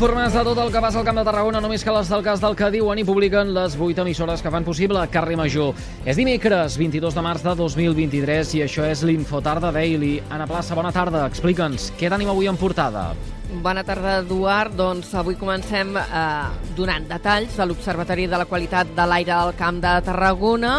Informats de tot el que passa al Camp de Tarragona, només que les del cas del que diuen i publiquen les 8 emissores que fan possible Carrer Major. És dimecres, 22 de març de 2023, i això és l'Infotarda Daily. Anna Plaça, bona tarda. Explica'ns, què tenim avui en portada? Bona tarda, Eduard. Doncs avui comencem eh, donant detalls de l'Observatori de la Qualitat de l'Aire del Camp de Tarragona,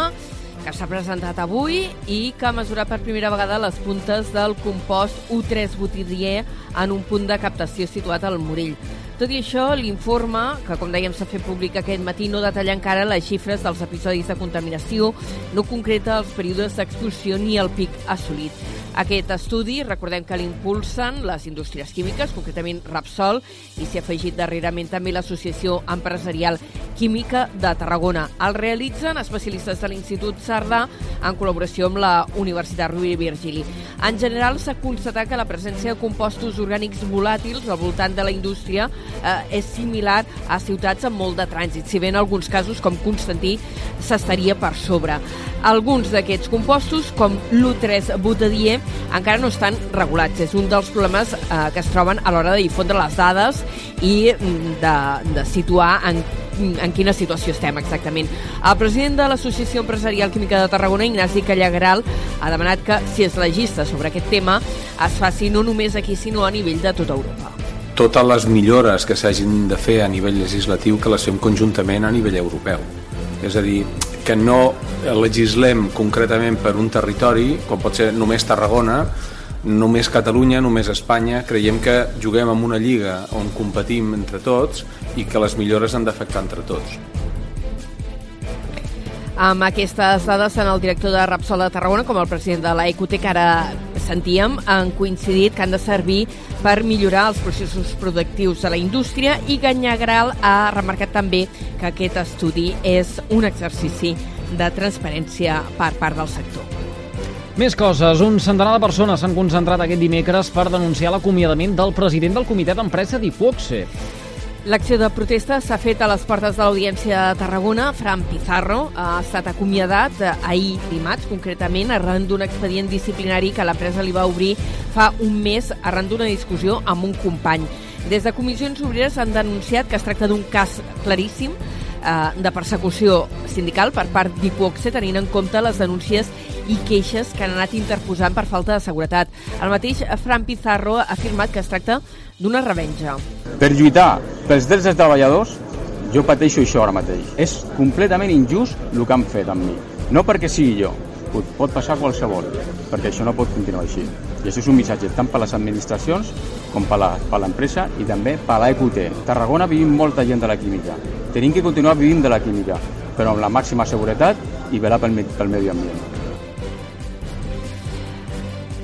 que s'ha presentat avui i que ha mesurat per primera vegada les puntes del compost U3 butidier en un punt de captació situat al Morell. Tot i això, l'informe, que com dèiem s'ha fet públic aquest matí, no detalla encara les xifres dels episodis de contaminació, no concreta els períodes d'expulsió ni el pic assolit. Aquest estudi, recordem que l'impulsen les indústries químiques, concretament Rapsol, i s'hi ha afegit darrerament també l'Associació Empresarial Química de Tarragona. El realitzen especialistes de l'Institut Sardà en col·laboració amb la Universitat Rovira i Virgili. En general, s'ha constatat que la presència de compostos orgànics volàtils al voltant de la indústria eh, és similar a ciutats amb molt de trànsit, si bé en alguns casos, com Constantí, s'estaria per sobre. Alguns d'aquests compostos, com l'U3 butadier, encara no estan regulats. És un dels problemes eh, que es troben a l'hora de difondre les dades i mm, de, de situar en en quina situació estem exactament. El president de l'Associació Empresarial Química de Tarragona, Ignasi Callagral, ha demanat que, si es legisla sobre aquest tema, es faci no només aquí, sinó a nivell de tota Europa. Totes les millores que s'hagin de fer a nivell legislatiu que les fem conjuntament a nivell europeu. És a dir, que no legislem concretament per un territori, com pot ser només Tarragona, només Catalunya, només Espanya, creiem que juguem en una lliga on competim entre tots i que les millores han d'afectar entre tots. Amb aquestes dades, tant el director de Rapsol de Tarragona com el president de la EQT, que ara sentíem, han coincidit que han de servir per millorar els processos productius de la indústria i Ganyagral ha remarcat també que aquest estudi és un exercici de transparència per part del sector. Més coses. Un centenar de persones s'han concentrat aquest dimecres per denunciar l'acomiadament del president del comitè d'empresa d'Ipoxe. L'acció de protesta s'ha fet a les portes de l'Audiència de Tarragona. Fran Pizarro ha estat acomiadat ahir dimarts, concretament, arran d'un expedient disciplinari que l'empresa li va obrir fa un mes arran d'una discussió amb un company. Des de Comissions Obreres han denunciat que es tracta d'un cas claríssim de persecució sindical per part d'Ipoxe, tenint en compte les denúncies i queixes que han anat interposant per falta de seguretat. El mateix Fran Pizarro ha afirmat que es tracta d'una revenja. Per lluitar pels drets dels treballadors, jo pateixo això ara mateix. És completament injust el que han fet amb mi. No perquè sigui jo, pot passar qualsevol, perquè això no pot continuar així. I això és un missatge tant per les administracions com per l'empresa i també per l'EQT. Tarragona vivim molta gent de la química. Tenim que continuar vivint de la química, però amb la màxima seguretat i velar pel, pel medi ambient.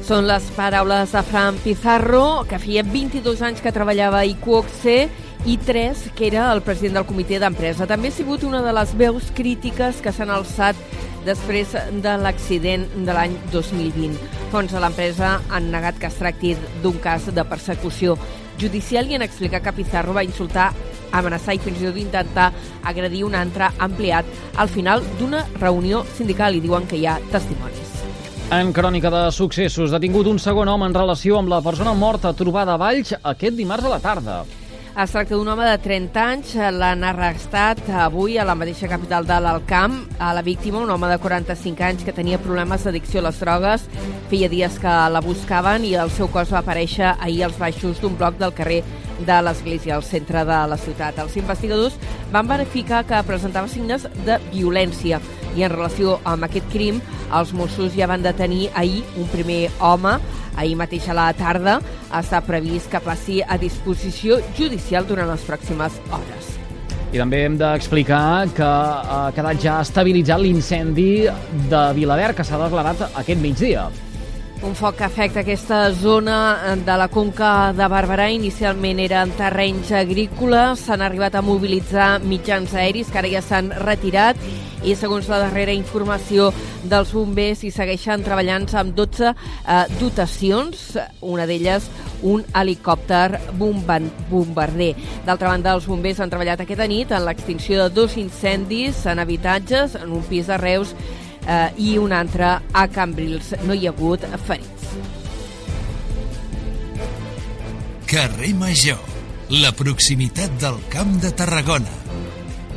Són les paraules de Fran Pizarro, que feia 22 anys que treballava a IQOXE i 3, que era el president del comitè d'empresa. També ha sigut una de les veus crítiques que s'han alçat després de l'accident de l'any 2020. Fons de l'empresa han negat que es tracti d'un cas de persecució judicial i han explicat que Pizarro va insultar amenaçar i fins i tot intentar agredir un altre empleat al final d'una reunió sindical i diuen que hi ha testimonis. En crònica de successos, detingut un segon home en relació amb la persona morta trobada a Valls aquest dimarts a la tarda. Es tracta d'un home de 30 anys, l'han arrestat avui a la mateixa capital de l'Alcamp. A la víctima, un home de 45 anys que tenia problemes d'addicció a les drogues, feia dies que la buscaven i el seu cos va aparèixer ahir als baixos d'un bloc del carrer de l'Església, al centre de la ciutat. Els investigadors van verificar que presentava signes de violència i en relació amb aquest crim, els Mossos ja van detenir ahir un primer home, ahir mateix a la tarda, està previst que passi a disposició judicial durant les pròximes hores. I també hem d'explicar que ha quedat ja estabilitzat l'incendi de Vilaverd que s'ha declarat aquest migdia. Un foc que afecta aquesta zona de la conca de Barberà. Inicialment eren terrenys agrícoles, s'han arribat a mobilitzar mitjans aeris que ara ja s'han retirat. I segons la darrera informació dels bombers hi segueixen treballant amb 12 eh, dotacions, una d'elles un helicòpter bombarder. D'altra banda, els bombers han treballat aquesta nit en l'extinció de dos incendis en habitatges, en un pis de Reus eh, i un altre a Cambrils. No hi ha hagut ferits. Carrer Major la proximitat del Camp de Tarragona.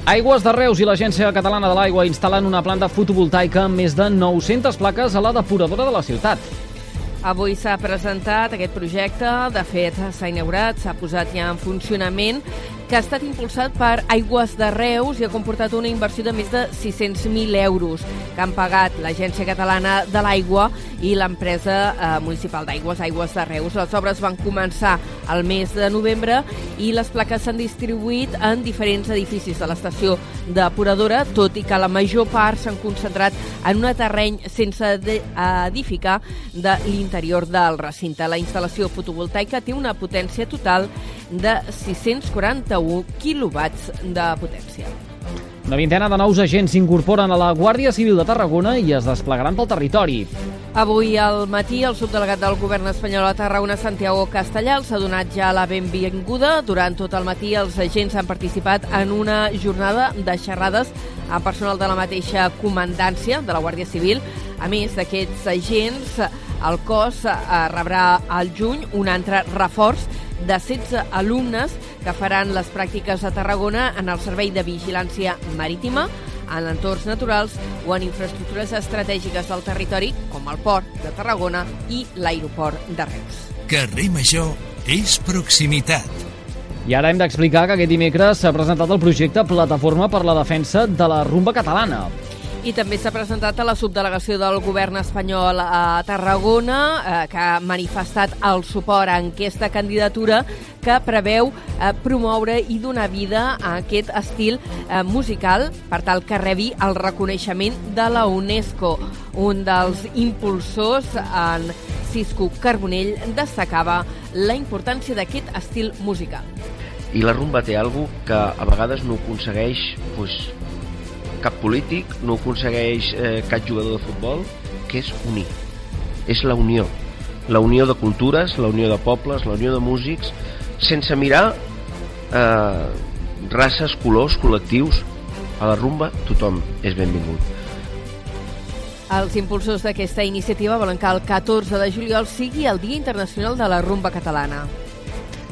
Aigües de Reus i l'Agència Catalana de l'Aigua instal·lant una planta fotovoltaica amb més de 900 plaques a la depuradora de la ciutat. Avui s'ha presentat aquest projecte, de fet s'ha inaugurat, s'ha posat ja en funcionament que ha estat impulsat per Aigües de Reus i ha comportat una inversió de més de 600.000 euros que han pagat l'Agència Catalana de l'Aigua i l'empresa eh, municipal d'aigües, Aigües de Reus. Les obres van començar al mes de novembre i les plaques s'han distribuït en diferents edificis de l'estació depuradora, tot i que la major part s'han concentrat en un terreny sense edificar de l'interior del recinte. La instal·lació fotovoltaica té una potència total de 641 quilowatts de potència. Una vintena de nous agents s'incorporen a la Guàrdia Civil de Tarragona i es desplegaran pel territori. Avui al matí, el subdelegat del govern espanyol a Tarragona, Santiago Castellà, s'ha donat ja la benvinguda. Durant tot el matí, els agents han participat en una jornada de xerrades amb personal de la mateixa comandància de la Guàrdia Civil. A més d'aquests agents, el cos eh, rebrà al juny un altre reforç de 16 alumnes que faran les pràctiques a Tarragona en el Servei de Vigilància Marítima, en entorns naturals o en infraestructures estratègiques del territori, com el port de Tarragona i l'aeroport de Reus. Carrer Major és proximitat. I ara hem d'explicar que aquest dimecres s'ha presentat el projecte Plataforma per la Defensa de la Rumba Catalana. I també s'ha presentat a la subdelegació del govern espanyol a Tarragona, eh, que ha manifestat el suport a aquesta candidatura que preveu eh, promoure i donar vida a aquest estil eh, musical per tal que rebi el reconeixement de la UNESCO. Un dels impulsors, en Cisco Carbonell, destacava la importància d'aquest estil musical. I la rumba té alguna que a vegades no aconsegueix pues, cap polític, no aconsegueix eh, cap jugador de futbol, que és unir. És la unió. La unió de cultures, la unió de pobles, la unió de músics, sense mirar eh, races, colors, col·lectius. A la rumba tothom és benvingut. Els impulsors d'aquesta iniciativa volen que el 14 de juliol sigui el Dia Internacional de la Rumba Catalana.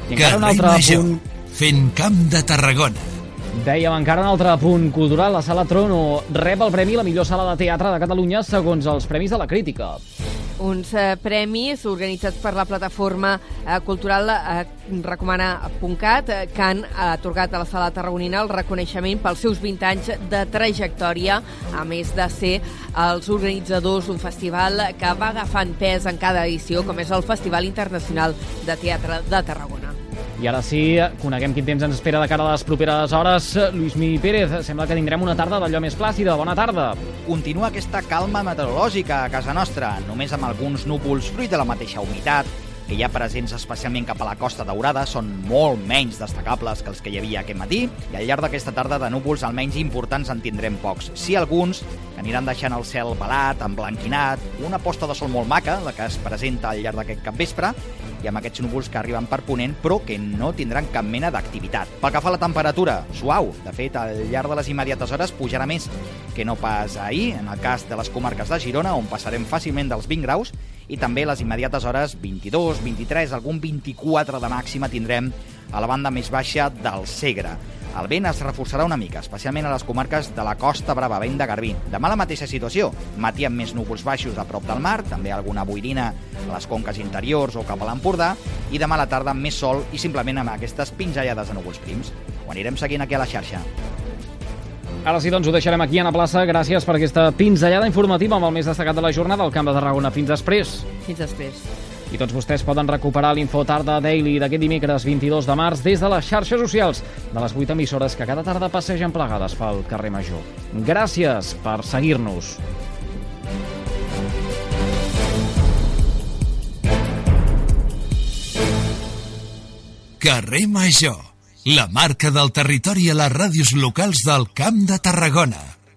I encara un altre Major, punt fent camp de Tarragona. Dèiem encara un altre punt cultural. La Sala Trono rep el premi la millor sala de teatre de Catalunya segons els Premis de la Crítica. Uns eh, premis organitzats per la plataforma eh, cultural eh, recomana.cat eh, que han atorgat a la sala tarragonina el reconeixement pels seus 20 anys de trajectòria, a més de ser els organitzadors d'un festival que va agafant pes en cada edició, com és el Festival Internacional de Teatre de Tarragona. I ara sí, coneguem quin temps ens espera de cara a les properes hores. Lluís Mi Pérez, sembla que tindrem una tarda d'allò més plàcida. Bona tarda. Continua aquesta calma meteorològica a casa nostra, només amb alguns núvols fruit de la mateixa humitat, que hi ha presents especialment cap a la Costa Daurada són molt menys destacables que els que hi havia aquest matí i al llarg d'aquesta tarda de núvols almenys importants en tindrem pocs. Sí alguns que aniran deixant el cel balat, emblanquinat, una posta de sol molt maca, la que es presenta al llarg d'aquest capvespre, i amb aquests núvols que arriben per ponent però que no tindran cap mena d'activitat. Pel que fa a la temperatura, suau. De fet, al llarg de les immediates hores pujarà més que no pas ahir, en el cas de les comarques de Girona, on passarem fàcilment dels 20 graus, i també les immediates hores 22, 23, algun 24 de màxima tindrem a la banda més baixa del Segre. El vent es reforçarà una mica, especialment a les comarques de la Costa Brava, vent de Garbí. Demà la mateixa situació, matí amb més núvols baixos a prop del mar, també alguna boirina a les conques interiors o cap a l'Empordà, i demà a la tarda amb més sol i simplement amb aquestes pinzellades de núvols prims. Ho anirem seguint aquí a la xarxa. Ara sí, doncs ho deixarem aquí a la plaça. Gràcies per aquesta pinzellada informativa amb el més destacat de la jornada al Camp de Tarragona. Fins després. Fins després. I tots vostès poden recuperar l'Info Tarda Daily d'aquest dimecres 22 de març des de les xarxes socials de les 8 emissores que cada tarda passegen plegades pel carrer Major. Gràcies per seguir-nos. Carrer Major, la marca del territori a les ràdios locals del Camp de Tarragona.